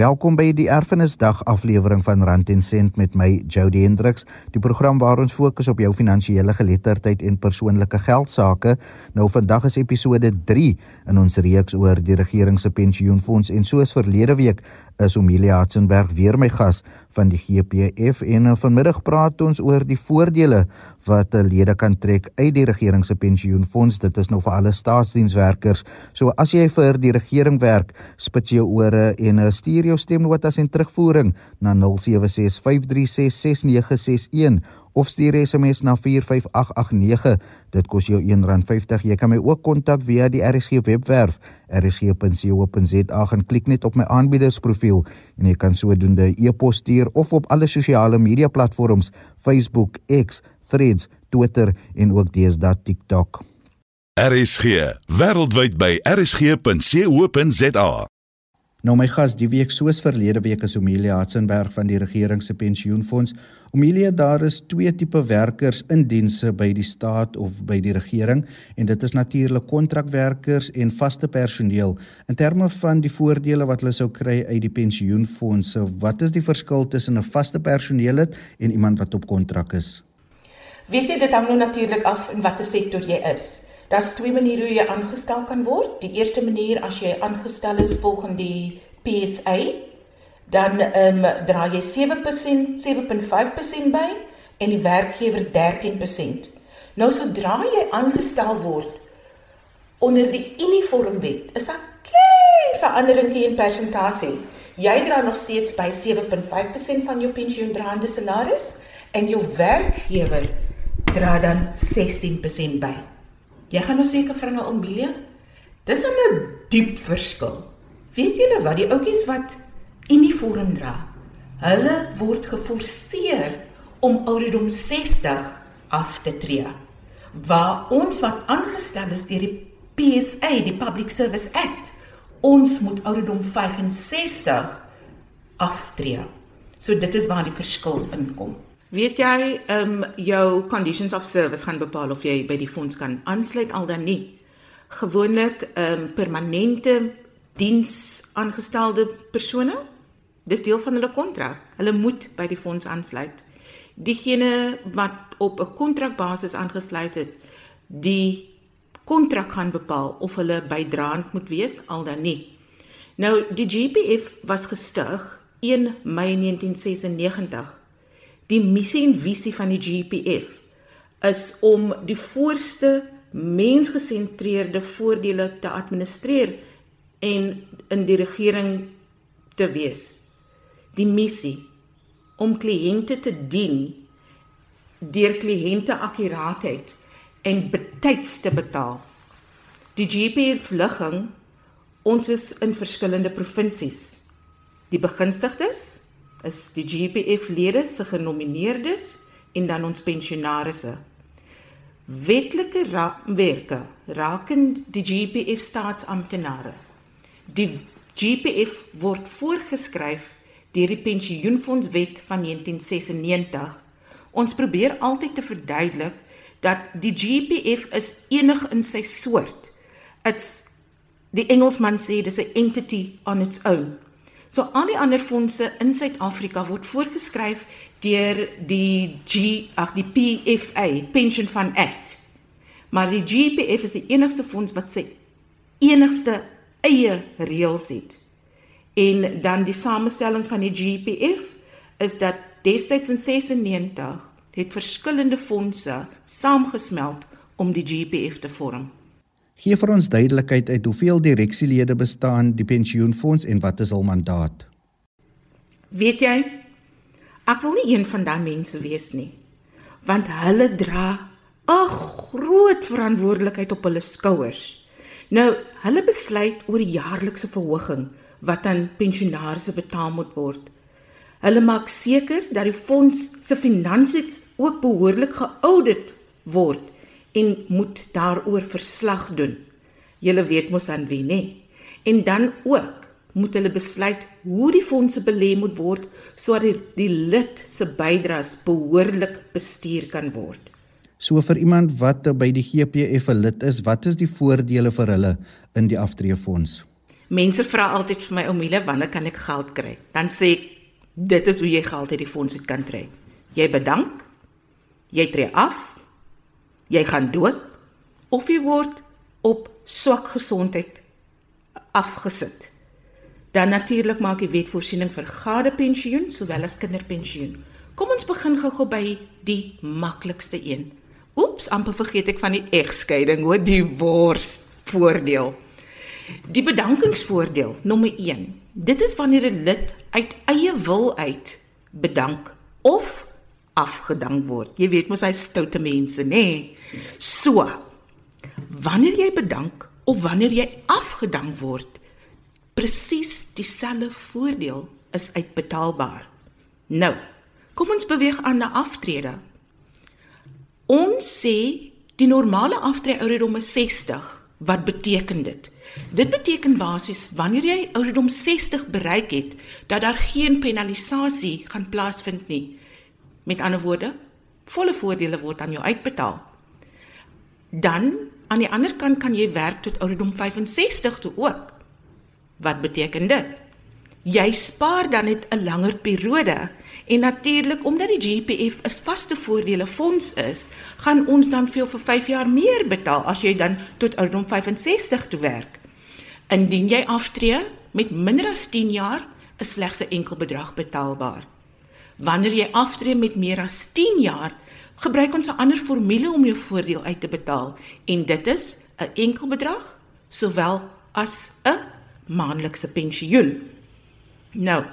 Welkom by die Erfenisdag aflewering van Rand en Sent met my Jody Hendriks, die program waar ons fokus op jou finansiële geletterdheid en persoonlike geldsaake. Nou vandag is episode 3 in ons reeks oor die regering se pensioenfonds en soos verlede week is Omelia Hatzenberg weer my gas van die GPF en uh, vanmiddag praat ons oor die voordele wat lede kan trek uit die regering se pensioenfonds. Dit is nou vir alle staatsdienswerkers. So as jy vir die regering werk, spits jou ore en uh, stuur jou stemnotas en terugvoering na 0765366961 of stuur SMS na 45889. Dit kos jou R1.50. Jy kan my ook kontak via die RSG webwerf rsg.co.za en klik net op my aanbiedersprofiel en jy kan sodoende e-pos stuur of op alle sosiale media platforms Facebook, X, Threads, Twitter en ook deesdae TikTok. RSG wêreldwyd by rsg.co.za Nou my gas die week soos verlede week is Omelia Hatzenberg van die regering se pensioenfonds. Omelia, daar is twee tipe werkers in dienste by die staat of by die regering en dit is natuurlik kontrakwerkers en vaste personeel. In terme van die voordele wat hulle sou kry uit die pensioenfondse, wat is die verskil tussen 'n vaste personeellid en iemand wat op kontrak is? Weet jy dit hang nou natuurlik af in watter sektor jy is. Daar's twee maniere hoe jy aangestel kan word. Die eerste manier as jy aangestel is volgens die PSA, dan ehm um, dra jy 7%, 7.5% by en die werkgewer 13%. Nou sodra jy aangestel word onder die uniformwet, is daar klein verandering in persentasie. Jy dra nog steeds by 7.5% van jou pensioendraande salaris en jou werkgewer dra dan 16% by. Jy gaan nou seker vir 'n Amelia. Dis 'n diep verskil. Weet julle wat die ouetjies wat uniform dra, hulle word geforseer om ouderdom 60 af te tree. Waar ons wat aangestel is deur die PSA, die Public Service Act, ons moet ouderdom 65 aftree. So dit is waar die verskil inkom. Weet jy, ehm um, jou conditions of service gaan bepaal of jy by die fonds kan aansluit al dan nie. Gewoonlik ehm um, permanente diens aangestelde persone, dis deel van hulle kontrak. Hulle moet by die fonds aansluit. Diegene wat op 'n kontrakbasis aangesluit het, die kontrak gaan bepaal of hulle bydraend moet wees al dan nie. Nou die GPF was gestig 1 Mei 1996 Die missie en visie van die GPF is om die voorste mensgesentreerde voordele te administreer en in die regering te wees. Die missie om kliënte te dien deur kliënte akkuraatheid en betyds te betaal. Die GPF ligging ons is in verskillende provinsies. Die begunstigdes is die GPF lede se genomineerdes en dan ons pensionarisse. Wetlike raamwerke rakend die GPF staatsamptenare. Die GPF word voorgeskryf deur die pensioenfondswet van 1996. Ons probeer altyd te verduidelik dat die GPF is enig in sy soort. It's die Engelsman sê dis 'n entity on its own. So al die ander fondse in Suid-Afrika word voorgeskryf deur die G ag die PFA, Pension Fund Act. Maar die GPF is die enigste fonds wat sy enigste eie reëls het. En dan die samestelling van die GPF is dat destyds in 96 het verskillende fondse saamgesmelt om die GPF te vorm. Gee vir ons duidelikheid uit hoeveel direksielede bestaan die pensioenfonds en wat is hul mandaat? Weet jy, ek wil nie een van daai mense wees nie, want hulle dra 'n groot verantwoordelikheid op hulle skouers. Nou, hulle besluit oor die jaarlikse verhoging wat aan pensionaarse betaal moet word. Hulle maak seker dat die fonds se finansies ook behoorlik geaudit word en moet daaroor verslag doen. Julle weet mos aan wie, nê? En dan ook moet hulle besluit hoe die fondse belê moet word sodat die, die lid se bydraes behoorlik bestuur kan word. So vir iemand wat by die GPF 'n lid is, wat is die voordele vir hulle in die aftreefonds? Mense vra altyd vir my Oumile, wanneer kan ek geld kry? Dan sê ek dit is hoe jy geld uit die fonds uit kan trek. Jy bedank, jy tree af, jy gaan dood of jy word op swak gesondheid afgesit. Dan natuurlik maak die wet voorsiening vir gade pensioen sowel as kinderpensioen. Kom ons begin gou-gou by die maklikste een. Oeps, amper vergeet ek van die egskeiding, hoor die wors voordeel. Die bedankingsvoordeel nommer 1. Dit is wanneer 'n lid uit eie wil uit bedank of afgedank word. Jy weet mos hy stoute mense, nê? Nee. So. Wanneer jy bedank of wanneer jy afgedank word, presies dieselfde voordeel is uitbetaalbaar. Nou, kom ons beweeg aan na aftrede. Ons sê die normale aftreeouderdom is 60. Wat beteken dit? Dit beteken basies wanneer jy ouderdom 60 bereik het, dat daar geen penalisasie gaan plaasvind nie. Met ander woorde, volle voordele word aan jou uitbetaal. Dan aan die ander kant kan jy werk tot ouderdom 65 toe ook. Wat beteken dit? Jy spaar dan net 'n langer periode en natuurlik omdat die GPF 'n vaste voordele fonds is, gaan ons dan veel vir 5 jaar meer betaal as jy dan tot ouderdom 65 toe werk. Indien jy aftree met minder as 10 jaar, is slegs 'n enkel bedrag betaalbaar. Wanneer jy aftree met meer as 10 jaar, gebruik ons 'n ander formule om jou voordeel uit te betaal en dit is 'n enkel bedrag sowel as 'n maandelikse pensioen. Nou,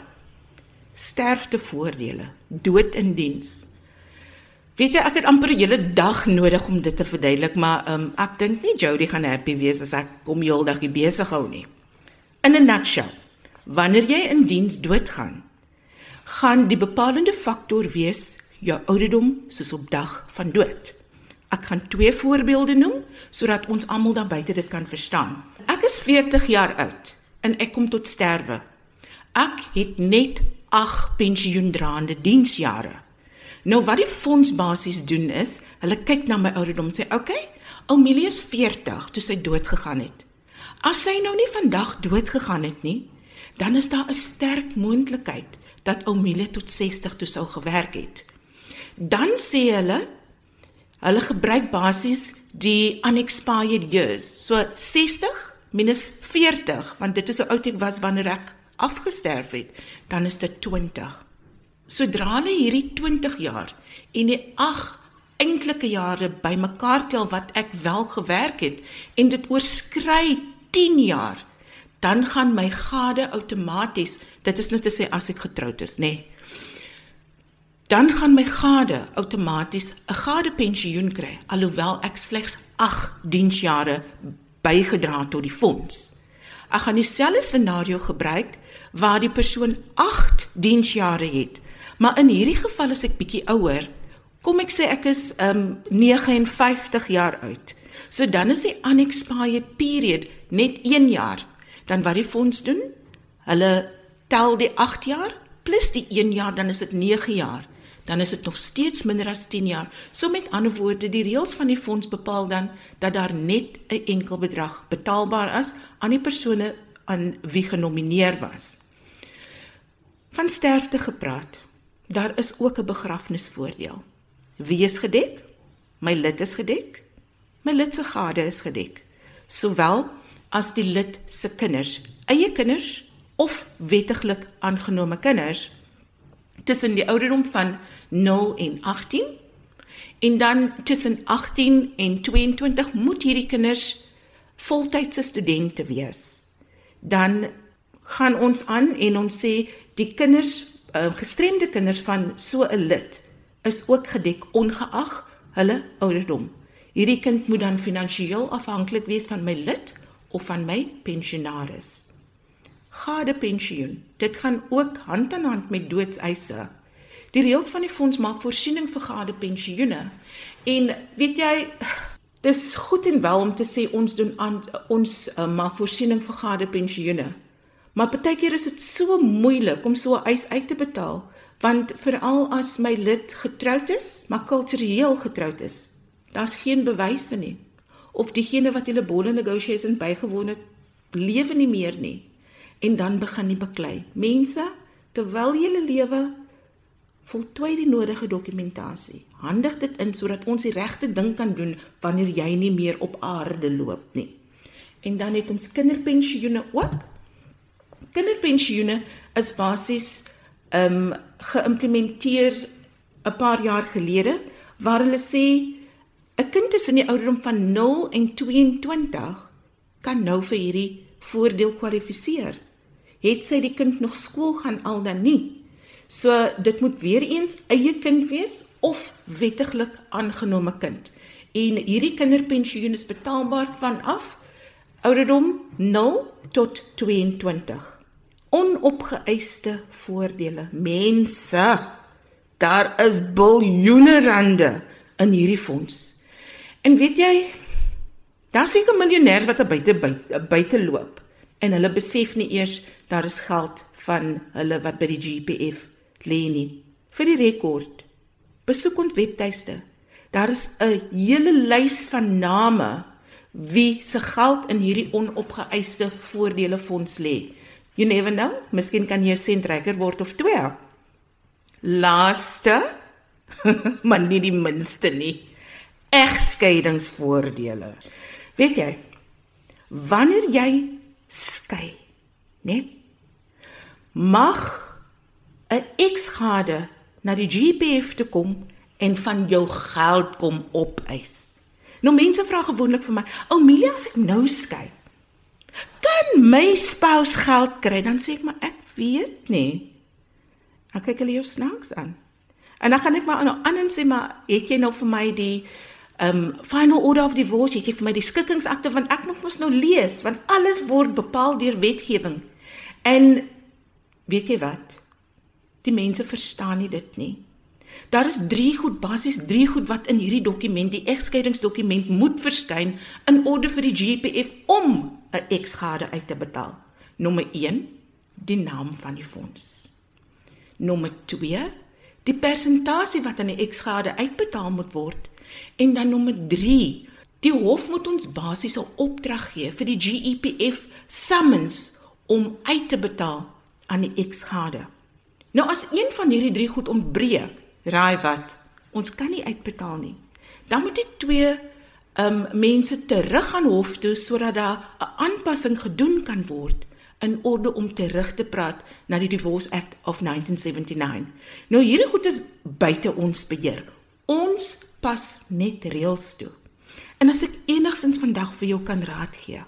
sterftevoordele, dood in diens. Weet jy, ek het amper 'n hele dag nodig om dit te verduidelik, maar um, ek dink nie Jody gaan happy wees as ek kom heeldag hier besig hou nie. In 'n nutshell, wanneer jy in diens doodgaan, gaan die bepalende faktor wees jou ouderdom soos op dag van dood. Ek gaan twee voorbeelde noem sodat ons almal daar buite dit kan verstaan. Ek is 40 jaar oud en ek kom tot sterwe. Ek het net 8 pensioendraande diensjare. Nou wat die fonds basies doen is, hulle kyk na my ouderdom en sê, "Oké, okay, Amelia is 40 toe sy dood gegaan het. As sy nou nie vandag dood gegaan het nie, dan is daar 'n sterk moontlikheid dat Amelia tot 60 toe sou gewerk het." Dan sê hulle, hulle gebruik basies die unexpired years. So 60 minus 40 want dit is hoe oud ek was wanneer ek afgesterf het dan is dit 20 sodra hulle hierdie 20 jaar en die 8 enkelike jare bymekaar tel wat ek wel gewerk het en dit oorskry 10 jaar dan gaan my gade outomaties dit is net te sê as ek getroud is nê nee. Dan gaan my gade outomaties 'n gade pensioen kry alhoewel ek slegs 8 diensjare bygedra tot die fonds. Ek gaan dieselfde scenario gebruik waar die persoon 8 diensjare het. Maar in hierdie geval is ek bietjie ouer. Kom ek sê ek is um 59 jaar oud. So dan is die unexpired period net 1 jaar. Dan wat die fonds doen? Hulle tel die 8 jaar plus die 1 jaar dan is dit 9 jaar dan is dit nog steeds minder as 10 jaar. So met ander woorde, die reëls van die fonds bepaal dan dat daar net 'n enkel bedrag betaalbaar is aan die persone aan wie genomineer was. Van sterfte gepraat. Daar is ook 'n begrafnisvoordeel. Wie is gedek? My lid is gedek. My lid se gade is gedek. Sowel as die lid se kinders, eie kinders of wettiglik aangenome kinders tussen die ouderdom van 0 en 18. En dan tussen 18 en 22 moet hierdie kinders voltydse studente wees. Dan gaan ons aan en ons sê die kinders uh, gestremde kinders van so 'n lid is ook gedek ongeag hulle ouderdom. Hierdie kind moet dan finansiëel afhanklik wees van my lid of van my pensionaris. Gade pensioen. Dit gaan ook hand aan hand met doodseise. Die reëls van die fonds maak voorsiening vir gade pensioene. En weet jy, dis goed en wel om te sê ons doen aan ons uh, maak voorsiening vir gade pensioene. Maar partykeer is dit so moeilik om so 'n eis uit te betaal, want veral as my lid getroud is, maar kultureel getroud is, daar's geen bewyse nie of diegene wat hulle bolle negotiation bygewoon het, lewe nie meer nie. en dan begin jy beklei. Mense, terwyl jy lewe voltooi die nodige dokumentasie. Handig dit in sodat ons die regte ding kan doen wanneer jy nie meer op aarde loop nie. En dan het ons kinderpensioene ook. Kinderpensioene is basies ehm um, geïmplementeer 'n paar jaar gelede waar hulle sê 'n kind tussen die ouderdom van 0 en 22 kan nou vir hierdie voordeel kwalifiseer. Het sy die kind nog skool gaan al dan nie? So dit moet weer eens eie kind wees of wettiglik aangenome kind. En hierdie kinderpensioen is betaalbaar vanaf ouderdom 0 tot 22. Onopgeëiste voordele. Mense, daar is biljoene rande in hierdie fonds. En weet jy, daar seker miljonêers wat buite buite loop en hulle besef nie eers daar is geld van hulle wat by die GPF lê nie. Vir die rekord, besoek ons webtuiste. Daar is 'n hele lys van name wie se geld in hierdie onopgeëiste voordele fonds lê. You never know, miskien kan jy 'n sentrekker word of twee. Laaste, maar nie die minste nie. Egskeidingsvoordele. Weet jy, wanneer jy skei, né? Mag 'n eksgade na die GPF toe kom en van jou geld kom opeis. Nou mense vra gewoonlik vir my, "Omelia, as ek nou skei, kan my spouse geld kry?" Dan sê ek, "Maar ek weet nie." Dan kyk hulle jou snaaks aan. En dan gaan ek maar aan en sê, "Maar het jy nou vir my die um final order of divorce, het jy vir my die skikkingsakte want ek moet mos nou lees want alles word bepaal deur wetgewing." En weet jy wat? Die mense verstaan nie dit nie. Daar is 3 goed basies 3 goed wat in hierdie dokument, die egskeidingsdokument moet verskyn in orde vir die GPF om 'n eksgade uit te betaal. Nommer 1, die naam van die fonds. Nommer 2, die persentasie wat aan die eksgade uitbetaal moet word en dan nommer 3, die hof moet ons basies 'n opdrag gee vir die GEPF summons om uit te betaal aan die eksgade. Nou as een van hierdie drie goed ontbreek, raai wat? Ons kan nie uitbetaal nie. Dan moet die twee um mense terug aan hof toe sodat daar 'n aanpassing gedoen kan word in orde om terug te praat na die Divorce Act of 1979. Nou hierdie goed is buite ons beheer. Ons pas net reëls toe. En as ek enigsins vandag vir jou kan raad gee,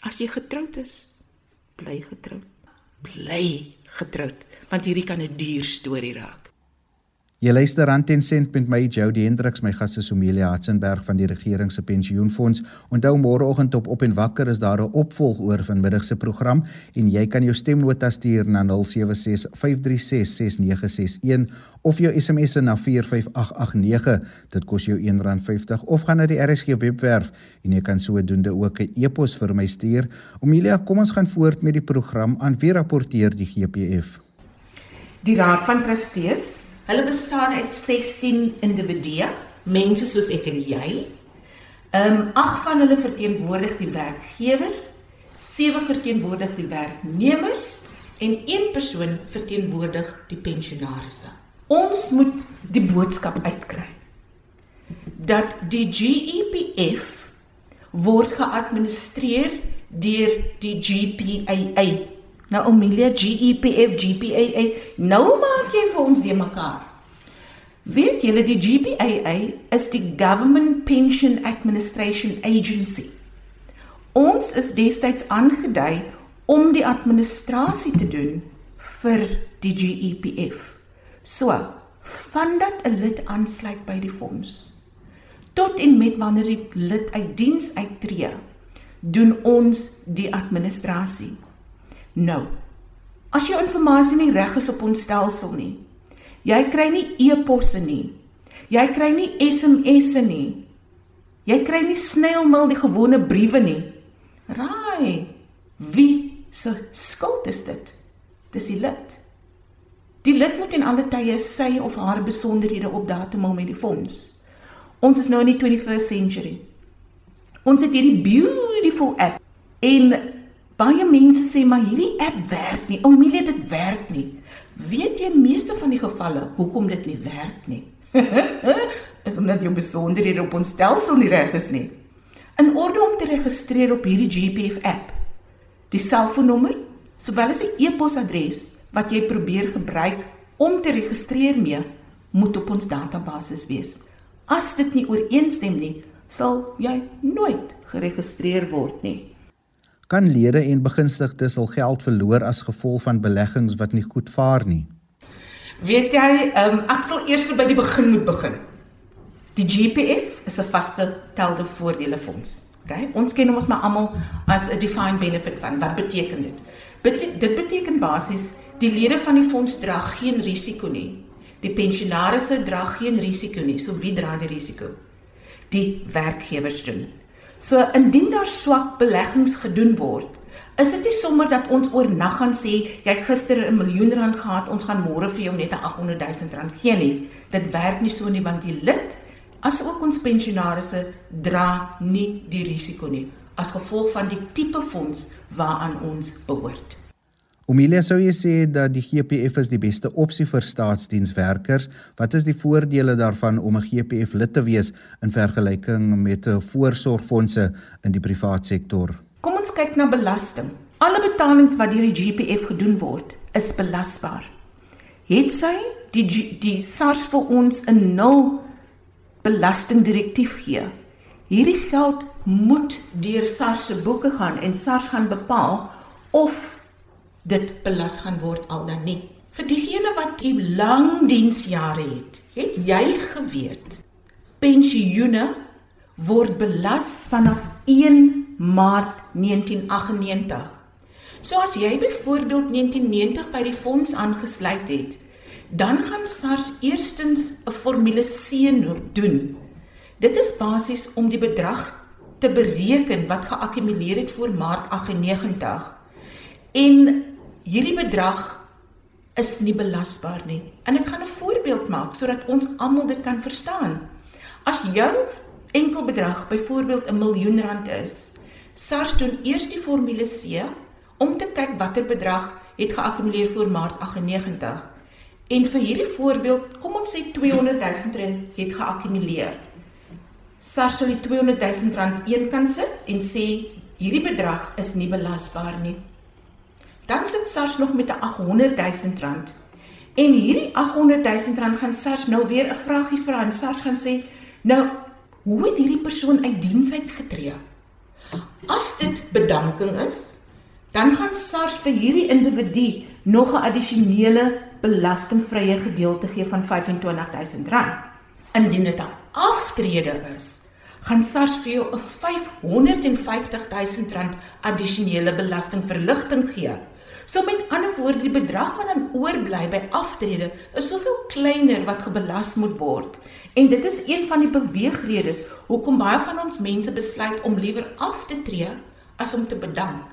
as jy getroud is, bly getroud. Bly getroud want hierdie kan 'n duur storie raak. Jy luister aan ten sent met my Jody Hendriks, my gas is Amelia Hatzenberg van die regering se pensioenfonds. Onthou môreoggend op op en wakker is daar 'n opvolg oor vanmiddag se program en jy kan jou stemnota stuur na 0765366961 of jou SMS na 45889. Dit kos jou R1.50 of gaan na die RSG webwerf en jy kan sodoende ook 'n e-pos vir my stuur. Amelia, kom ons gaan voort met die program aan wie rapporteer die GPF? Die Raad van Trustees Hulle bestaan uit 16 individue, mense soos ek en jy. Ehm um, ag van hulle verteenwoordig die werkgewer, sewe verteenwoordig die werknemers en een persoon verteenwoordig die pensionaarsse. Ons moet die boodskap uitkry dat die GEPF word geadministreer deur die GPAA Nou Amelia GEPF GPAA nou maak jy vir ons die mekaar. Weet julle die GPAA is die Government Pension Administration Agency. Ons is destyds aangedui om die administrasie te doen vir die GEPF. So, vandat 'n lid aansluit by die fonds tot en met wanneer die lid uit diens uittreë, doen ons die administrasie. Nou. As jou inligting nie reg is op ons stelsel nie. Jy kry nie e-posse nie. Jy kry nie SMS'e nie. Jy kry nie snailmail die gewone briewe nie. Raai. Wie se skuld is dit? Dis die lid. Die lid moet in alle tye sy of haar besonderhede op datum hou met die fonds. Ons is nou in die 21st century. Ons het hierdie beautiful app en Baie mense sê maar hierdie app werk nie. Oumilie dit werk nie. Weet jy meeste van die gevalle hoekom dit nie werk nie? is omdat jou besonderhede op ons stelsel nie reg is nie. In orde om te registreer op hierdie GPF app, die selfoonnommer sowel as die e-posadres wat jy probeer gebruik om te registreer mee, moet op ons database wees. As dit nie ooreenstem nie, sal jy nooit geregistreer word nie. Kan lede en begunstigdes al geld verloor as gevolg van beleggings wat nie goed vaar nie? Weet jy, um, ek sal eers by die begin moet begin. Die GPF is 'n vaste telde voordele fonds. Okay? Ons ken hom ons maar almal as 'n defined benefit fund. Wat beteken dit? Bete dit beteken basies die lede van die fonds dra geen risiko nie. Die pensionaarsse dra geen risiko nie. So wie dra die risiko? Die werkgewers doen. So indien daar swak beleggings gedoen word, is dit nie sommer dat ons oornag gaan sê jy het gister 'n miljoen rand gehad, ons gaan môre vir jou net 'n 800 000 rand gee nie. Dit werk nie so nie want die lid as ook ons pensionaarsse dra nie die risiko nie as gevolg van die tipe fonds waaraan ons behoort. Omilia sou jy sê dat die GPF is die beste opsie vir staatsdienswerkers. Wat is die voordele daarvan om 'n GPF lid te wees in vergelyking met 'n voorsorgfondse in die privaat sektor? Kom ons kyk na belasting. Alle betalings wat deur die GPF gedoen word, is belasbaar. Het sy die die SARS vir ons 'n nul belastingdirektief gee. Hierdie geld moet deur SARS se boeke gaan en SARS gaan bepaal of dit belas gaan word al dan nie. Vir diegene wat die lang diensjare het, het jy geweet pensioene word belas vanaf 1 Maart 1998. So as jy byvoorbeeld 1990 by die fonds aangesluit het, dan gaan SARS eerstens 'n formule C doen. Dit is basies om die bedrag te bereken wat geakkumuleer het voor Maart 98. En hierdie bedrag is nie belasbaar nie. En ek gaan 'n voorbeeld maak sodat ons almal dit kan verstaan. As jou enkel bedrag byvoorbeeld 'n miljoen rand is, SARS doen eers die formule C om te kyk watter bedrag het geakkumuleer voor Maart 98. En vir hierdie voorbeeld, kom ons sê 200 000 rand het geakkumuleer. SARS sal die 200 000 rand een kan sit en sê hierdie bedrag is nie belasbaar nie. Dan sit SARS nog met 'n 800 000 rand. En hierdie 800 000 rand gaan SARS nou weer 'n vragie vra en SARS gaan sê, "Nou, hoe het hierdie persoon uit diens uitgetree?" As dit bedanking is, dan gaan SARS vir hierdie individu nog 'n addisionele belastingvrye gedeelte gee van 25000 rand. Indien dit 'n aftrede is, gaan SARS vir jou 'n 550000 rand addisionele belastingverligting gee. So met ander woorde, die bedrag wat dan oorbly by aftrede is soveel kleiner wat gebelas moet word. En dit is een van die beweegredes hoekom baie van ons mense besluit om liewer af te tree as om te bedank.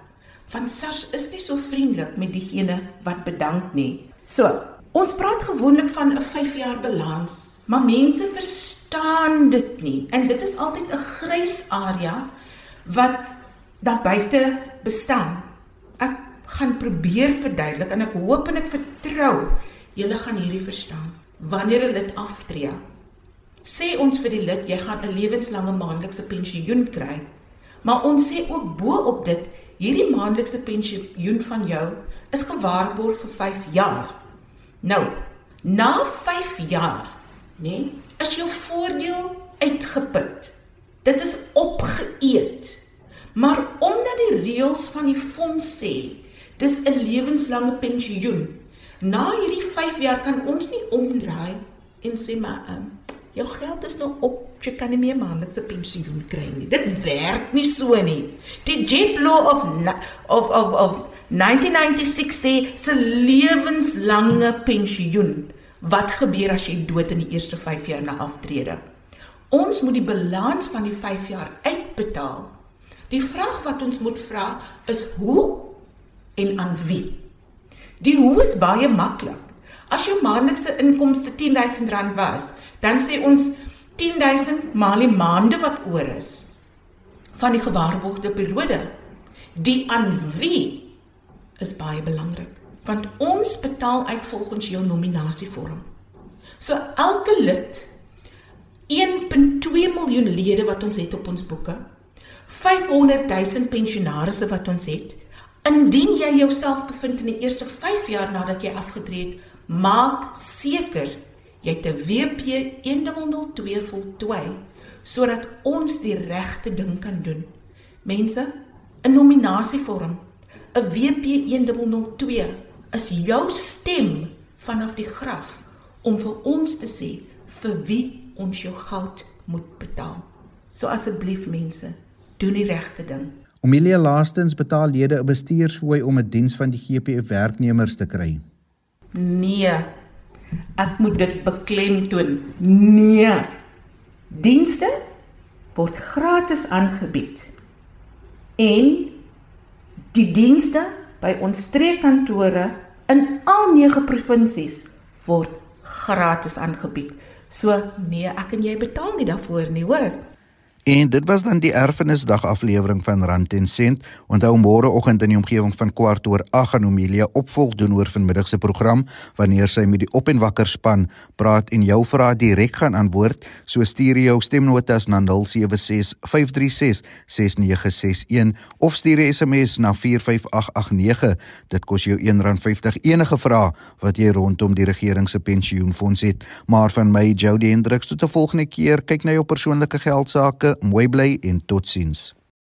Want SARS is nie so vriendelik met diegene wat bedank nie. So, ons praat gewoonlik van 'n 5 jaar balans, maar mense verstaan dit nie en dit is altyd 'n grys area wat daar buite bestaan. Gaan probeer verduidelik en ek hoop en ek vertrou julle gaan hierdie verstaan. Wanneer 'n lid aftree, sê ons vir die lid jy gaan 'n lewenslange maandelikse pensioen kry. Maar ons sê ook bo op dit, hierdie maandelikse pensioen van jou is gewaarborg vir 5 jaar. Nou, na 5 jaar, nê, nee, is jou voordeel uitgeput. Dit is opgeëet. Maar omdat die reëls van die fonds sê Dis 'n lewenslange pensioen. Na hierdie 5 jaar kan ons nie omdraai en sê maar um, jou geld is nou op, jy kan nie meer maandelikse pensioen kry nie. Dit werk nie so nie. Die JEP law of of of of 1996 sê se lewenslange pensioen. Wat gebeur as jy dood in die eerste 5 jaar na aftrede? Ons moet die balans van die 5 jaar uitbetaal. Die vraag wat ons moet vra is hoe en aan wie. Die hoe is baie maklik. As jou maandelikse inkomste R10000 was, dan sê ons 10000 maal die maande wat oor is van die gewaarborgde periode. Die aan wie is baie belangrik want ons betaal uit volgens jou nominasievorm. So elke lid 1.2 miljoen lede wat ons het op ons boeke. 500 000 pensionaarsse wat ons het. Indien jy jouself bevind in die eerste 5 jaar nadat jy afgetree het, maak seker jy het 'n WP 102 voltooi sodat ons die regte ding kan doen. Mense, 'n nominasievorm, 'n WP 102 is jou stem vanaf die graf om vir ons te sê vir wie ons jou geld moet betaal. So asseblief mense, doen die regte ding. Omelia laastens betaal lede 'n bestuursfooi om 'n diens van die GPF werknemers te kry. Nee. Ek moet dit beklemtoon. Nee. Dienste word gratis aangebied. En die dienste by ons streekkantore in al 9 provinsies word gratis aangebied. So nee, ek en jy betaal nie daarvoor nie, hoor. En dit was dan die erfenisdag aflewering van Rand en Sent. Onthou môreoggend in die omgewing van kwart oor 8 gaan Omelia opvolg doen oor vanmiddag se program wanneer sy met die op en wakker span praat en jou vrae direk gaan antwoord. So stuur jou stemnotas na 0765366961 of stuur 'n SMS na 45889. Dit kos jou R1.50 enige vraag wat jy rondom die regering se pensioenfonds het. Maar van my Jody Hendriks tot 'n volgende keer kyk na jou persoonlike geld sake mooi bly en totsiens.